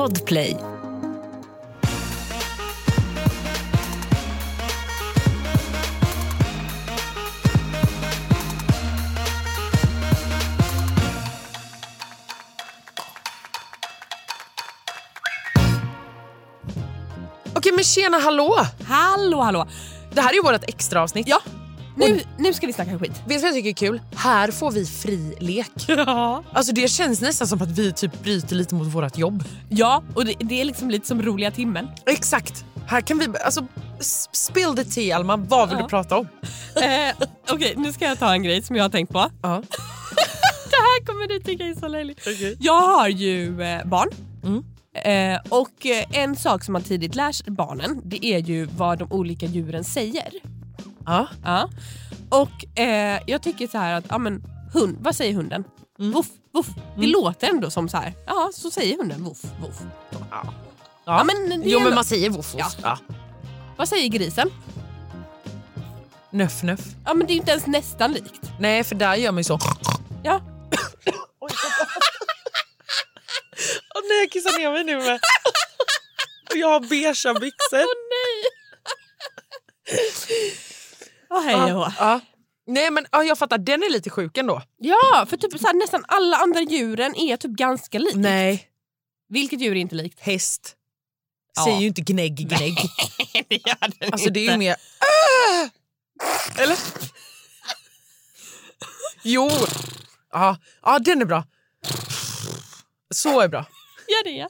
Podplay. Okej men tjena hallå! Hallå hallå! Det här är ju vårt extra avsnitt. Ja, nu, nu ska vi snacka skit. Vet du vad jag tycker är kul? Här får vi fri lek. Ja. Alltså det känns nästan som att vi typ bryter lite mot vårt jobb. Ja, och det, det är liksom lite som roliga timmen. Exakt. Här kan vi, alltså spill the tea Alma, vad vill Ja. du prata om? eh, Okej, nu ska jag ta en grej som jag har tänkt på. Ja. Det här kommer du tycka är så löjligt. Jag har ju eh, barn. Mm. Eh, och eh, en sak som man tidigt lär sig barnen, det är ju vad de olika djuren säger. Ja. Ja. Och eh, jag tycker så här att, ja men hund, vad säger hunden? Voff, voff. Det låter ändå som så här, ja så säger hunden voff, voff. Ja. Ja, men det är jo men man säger woof woof. Ja. Ja. Vad säger grisen? Nöff nöff. Ja men det är ju inte ens nästan likt. Nej för där gör man ju så. Ja. Åh nej jag kissar ner mig nu med. Och jag har beiga byxor. Hej och. Ja. Nej men ja, jag fattar, den är lite sjuk ändå. Ja, för typ så här, nästan alla andra djuren är typ ganska lika. Nej. Vilket djur är inte likt? Häst Ja. säger ju inte gnägg gnägg. det gör den Alltså det är ju inte. mer... Äh! Eller? Jo. Ja, ja, den är bra. Så är bra. Gör det.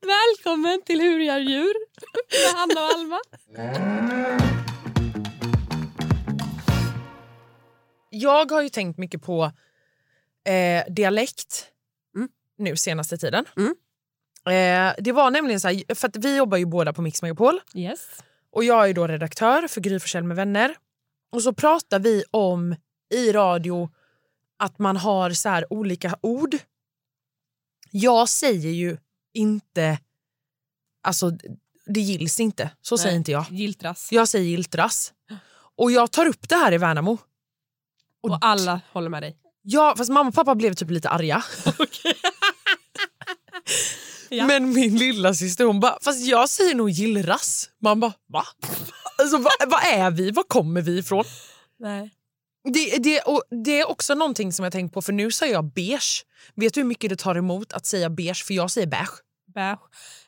Välkommen till Hur gör djur med Hanna och Alma. Jag har ju tänkt mycket på eh, dialekt Mm. nu senaste tiden. Mm. Eh, det var nämligen så här, för vi jobbar ju båda på Mix Megapol Yes. och jag är då redaktör för Gry Forssell med vänner. Och så pratar vi om i radio att man har så här olika ord. Jag säger ju inte, alltså det gills inte, så säger Nej. inte jag. Giltras. Jag säger giltras. Och jag tar upp det här i Värnamo. Och alla håller med dig. Ja, fast mamma och pappa blev typ lite arga. Ja. Men min lilla syster hon bara, fast jag säger nog gillras. Man bara, va? Alltså vad vad är vi? Var kommer vi ifrån? Nej. Det, det, och det är också någonting som jag tänkt på, för nu säger jag beige. Vet du hur mycket det tar emot att säga beige? För jag säger beige. Beige.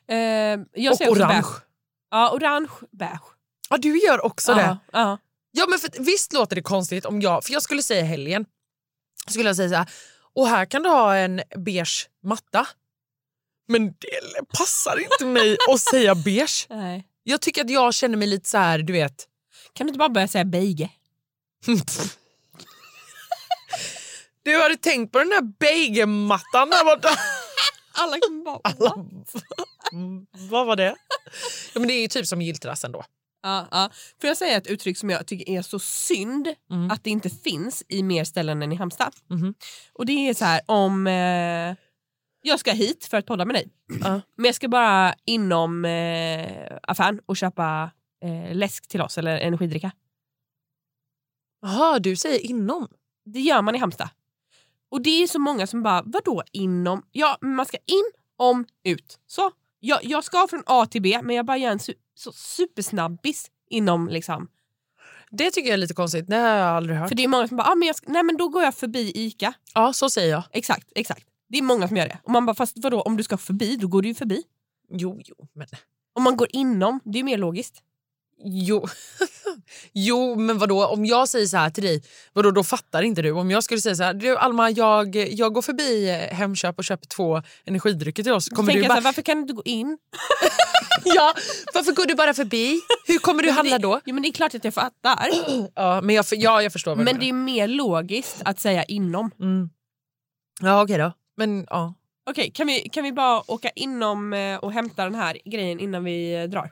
Eh, jag och orange. beige. Ja, orange, beige. Ja, du gör också det. Ja, ja. Ja, men för, visst låter det konstigt om jag, för jag skulle säga helgen, skulle jag säga så här, och här kan du ha en beige matta. Men det passar inte mig att säga beige. Nej. Jag tycker att jag känner mig lite så här, du vet. Kan du inte bara börja säga beige? Du hade tänkt på den där beigemattan där borta. Alla kommer bara... Alla, Mm, vad var det? Ja, men det är ju typ som giltras ändå. Ja, ja. Får jag säga ett uttryck som jag tycker är så synd Mm. att det inte finns i mer ställen än i Halmstad? Mhm. Och det är så här om eh, jag ska hit för att podda med dig. Ja. Men jag ska bara inom eh, affären och köpa eh, läsk till oss eller energidricka. Jaha, du säger inom. Det gör man i Halmstad. Och det är så många som bara, vadå inom? Ja, man ska in, om, ut. Så. Jag, jag ska från A till B men jag bara gör en su så supersnabbis inom liksom. Det tycker jag är lite konstigt, det har jag aldrig hört. För det är många som bara, ah, men jag ska, nej men då går jag förbi ICA. Ja, så säger jag. Exakt, exakt. Det är många som gör det. Och man bara, fast vadå om du ska förbi, då går du ju förbi. Jo, jo, men... Om man går inom, det är mer logiskt. Jo. jo, men vadå? Om jag säger så här till dig, vadå, då fattar inte du. Om jag skulle säga så här, du Alma, jag, jag går förbi eh, Hemköp och köper två energidrycker till oss. Kommer du bara, här, varför kan du inte gå in? ja, varför går du bara förbi? Hur kommer du handla då? Jo men det är klart att jag fattar. Ja, men jag, ja, jag förstår men det är mer logiskt att säga inom. Mm. Ja, okej då. Men ja. Okej, kan, vi, kan vi bara åka inom eh, och hämta den här grejen innan vi eh, drar?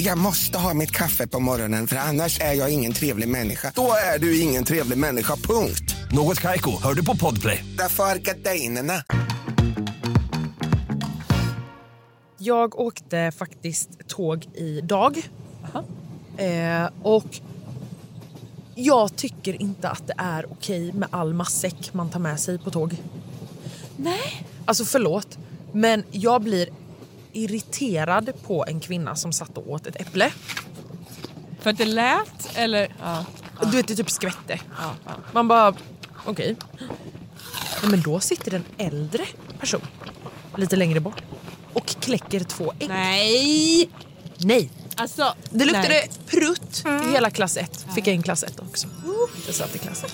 Jag måste ha mitt kaffe på morgonen för annars är jag ingen trevlig människa. Då är du ingen trevlig människa, punkt. Något Kaiko, hör du på Podplay. Därför är gardinerna. Jag åkte faktiskt tåg idag. Eh, och jag tycker inte att det är okej med all matsäck man tar med sig på tåg. Nej. Alltså förlåt, men jag blir irriterad på en kvinna som satt och åt ett äpple. För att det lät eller? Ja. Du vet, det typ skvätte. ja, ja. Man bara, okej. Nej, Men då sitter en äldre person lite längre bort och kläcker två ägg. Nej! Nej. Alltså, Det luktade nej. prutt i hela klass 1. Fick jag in klass 1 också. Jag satt i klass 1.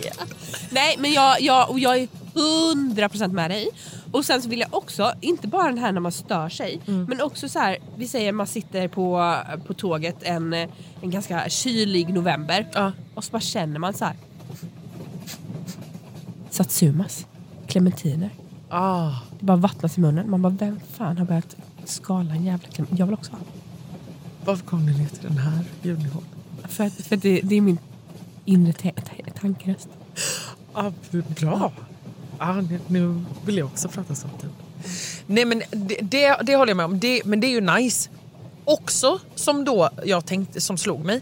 Nej men jag, jag, och jag är 100% med dig. Och sen så vill jag också, inte bara den här när man stör sig, Mm. men också så här, vi säger man sitter på, på tåget en, en ganska kylig november Ja. och så bara känner man så här. Satsumas, clementiner. Ah. Det bara vattnas i munnen. Man bara, vem fan har börjat skala en jävla clementin? Jag vill också ha. Varför kom ni ner till den här ljudnivån? För, för det, det är min inre ta- ta- tankeröst. Ah, bra. Ah, nu, nu vill jag också prata sånt. Typ. Nej men det, det, det håller jag med om. Det, men det är ju nice. Också som då jag tänkte, som slog mig.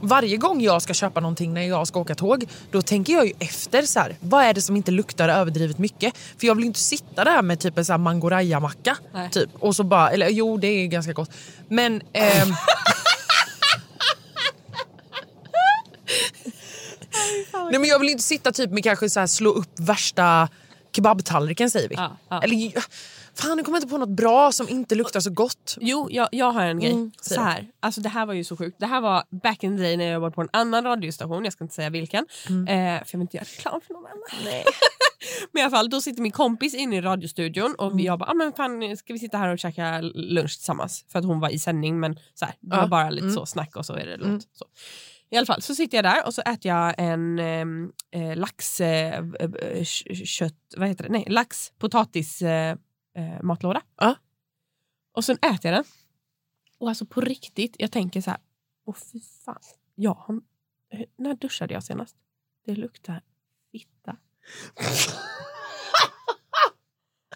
Varje gång jag ska köpa någonting när jag ska åka tåg, då tänker jag ju efter så här, vad är det som inte luktar överdrivet mycket? För jag vill ju inte sitta där med typ en så här mangoraya-macka. Nej. Typ, och så bara, eller jo det är ganska gott. Men... ehm, Nej, men jag vill inte sitta typ med kanske så här slå upp värsta kebabtallriken säger vi. Ja, ja. Eller fan nu kommer jag inte på något bra som inte luktar så gott. Jo, jag, jag har en grej. Mm, så här. Alltså, det här var ju så sjukt. Det här var back in the day när jag jobbade på en annan radiostation. Jag ska inte säga vilken. Mm. Eh, för jag vill inte göra reklam för någon annan. men i alla fall, då sitter min kompis inne i radiostadion och Mm. jag bara, ah, men fan, ska vi sitta här och käka lunch tillsammans? För att hon var i sändning men så här, det Ja. var bara lite Mm. så snack och så är det låt. Så. I alla fall så sitter jag där och så äter jag en ehm, eh, lax, eh, eh, kött, vad heter det? Nej, lax potatis eh, eh, matlåda. Ja. Och sen äter jag den. Och alltså på riktigt, jag tänker så här, åh fy fan. Eh, när duschade jag senast? Det luktar fitta.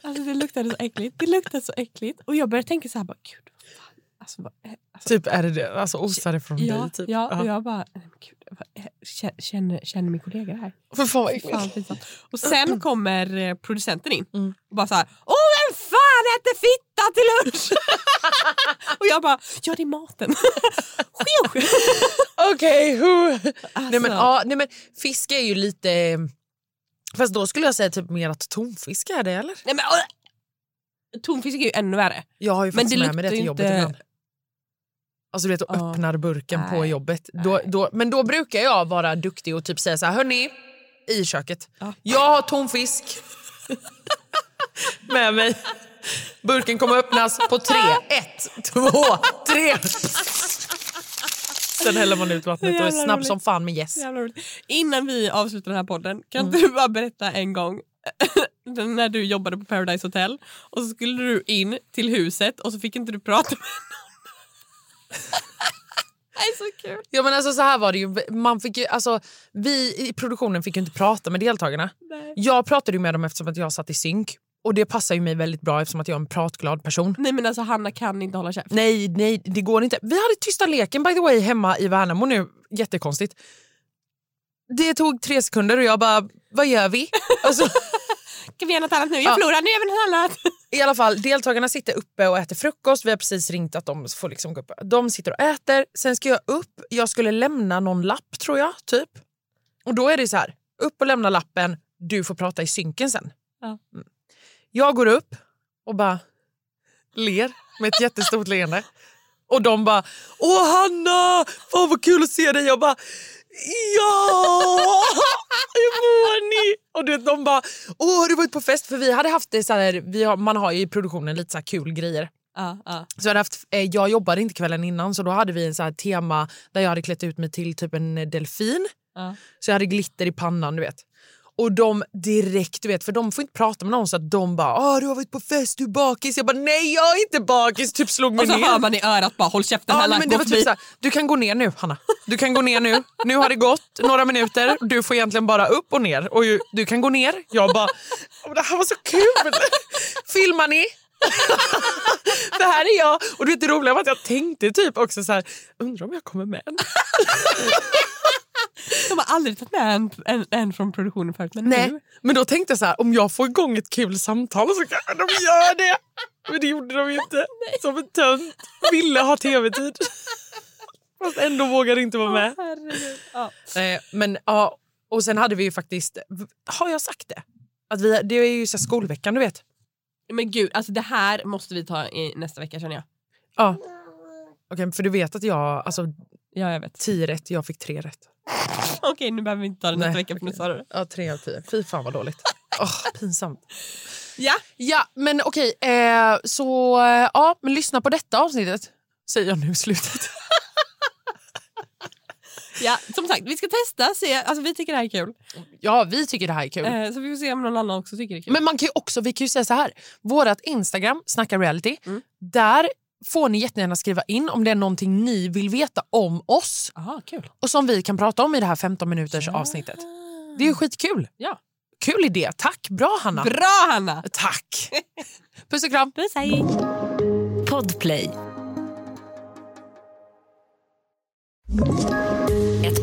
alltså det luktade så äckligt. Det luktade så äckligt. Och jag började tänka så här, bara, gud. Alltså, vad, alltså, Typ är det det? Alltså osar det från ja, dig? Typ. ja, och jag bara, nej, men gud, känner, känner min kollega här? För fan. Fan, och sen kommer eh, producenten in Mm. och bara så här, åh vem fan äter fitta till lunch? och jag bara, ja det är maten. Okej, who? alltså, nej, men, ja, nej men fisk är ju lite... Fast då skulle jag säga typ mer att tonfisk är det eller? nej, men! Tonfisk är ju ännu värre. Jag har ju Men det med mig det till jobbet inte- ibland. Alltså du vet, och Ja. öppnar burken på Nej. jobbet. Då, då, men då brukar jag vara duktig och typ säga så här, hörni, i köket. Ja. Jag har tonfisk med mig. Burken kommer öppnas på tre. Ett, två, tre. Sen häller man ut vattnet och är snabb roligt. som fan med yes. Jävla roligt. Innan vi avslutar den här podden, kan Mm. du bara berätta en gång när du jobbade på Paradise Hotel och så skulle du in till huset och så fick inte du prata med någon. Det är så kul. Ja, men alltså, så här var det ju. Man fick ju, alltså, vi i produktionen fick ju inte prata med deltagarna. Nej. Jag pratade ju med dem eftersom att jag satt i synk. Och det passar ju mig väldigt bra eftersom att jag är en pratglad person. Nej men alltså Hanna kan inte hålla käft. Nej, nej, det går inte. Vi hade tysta leken by the way hemma i Värnamo nu. Jättekonstigt. Det tog tre sekunder och jag bara, vad gör vi? Alltså, Kan vi göra något annat nu? Jag Ja. förlorar, nu gör vi något annat. I alla fall, deltagarna sitter uppe och äter frukost. Vi har precis ringt att de får liksom gå upp. De sitter och äter. Sen ska jag upp. Jag skulle lämna någon lapp tror jag, typ. Och då är det så här, upp och lämna lappen. Du får prata i synken sen. Ja. Mm. Jag går upp och bara ler med ett jättestort leende. Och de bara “Åh Hanna, fan vad kul att se dig”. Jag bara “Ja, hur mår ni?” Och du vet, de bara “Åh, har du varit på fest?” För vi hade haft det så här, vi har, man har ju i produktionen lite så här kul grejer. Ja, ja. Så jag, haft, eh, jag jobbade inte kvällen innan så då hade vi en så här tema där jag hade klätt ut mig till typ en delfin. Ja. Så jag hade glitter i pannan du vet. Och de direkt, du vet, för de får inte prata med någon så att de bara ah, du har varit på fest, du är bakis. Jag bara nej jag är inte bakis, typ slog mig Och så ner. hör man i örat bara håll käften, Ja, här men det var typ förbi. såhär, du kan gå ner nu Hanna. Du kan gå ner nu. Nu har det gått några minuter. Du får egentligen bara upp och ner. Och ju, du kan gå ner. Jag bara, "Åh, det här var så kul. Filmar ni? det här är jag. Och du vet, det roliga var att jag tänkte typ också så här, undrar om jag kommer med. De har aldrig tagit med en, en, en från produktionen förut. Men Nej, nu. men då tänkte jag så här, om jag får igång ett kul samtal så kanske de gör det. Men det gjorde de ju inte. Som en tönt. Ville ha tv-tid. Fast ändå vågade inte vara med. Herregud. Ja. Eh, men ja, och sen hade vi ju faktiskt, har jag sagt det? Att vi, det är ju så skolveckan du vet. Men gud, alltså det här måste vi ta i nästa vecka känner jag. Ja. Okej, för du vet att jag, alltså Ja, jag vet. 10 rätt, jag fick 3 rätt. Okej, nu behöver vi inte ta det nästa vecka för nu okej. sa du det. Ja, 3 av 10. Fy fan vad dåligt. Åh, pinsamt. Ja. Ja, men okej, eh, så eh, ja, men lyssna på detta avsnittet. Säger jag nu i slutet. ja, som sagt, vi ska testa, se, alltså vi tycker det här är kul. Ja, vi tycker det här är kul. Eh, så vi får se om någon annan också tycker det är kul. Men man kan ju också, vi kan ju säga så här. Vårat Instagram, Snacka reality, Mm. där får ni jättegärna skriva in om det är någonting ni vill veta om oss Aha, kul. och som vi kan prata om i det här 15 minuters avsnittet. Det är ju skitkul. Ja. Kul idé. Tack. Bra Hanna. Bra Hanna! Tack. Puss och kram. Puss hej! Podplay.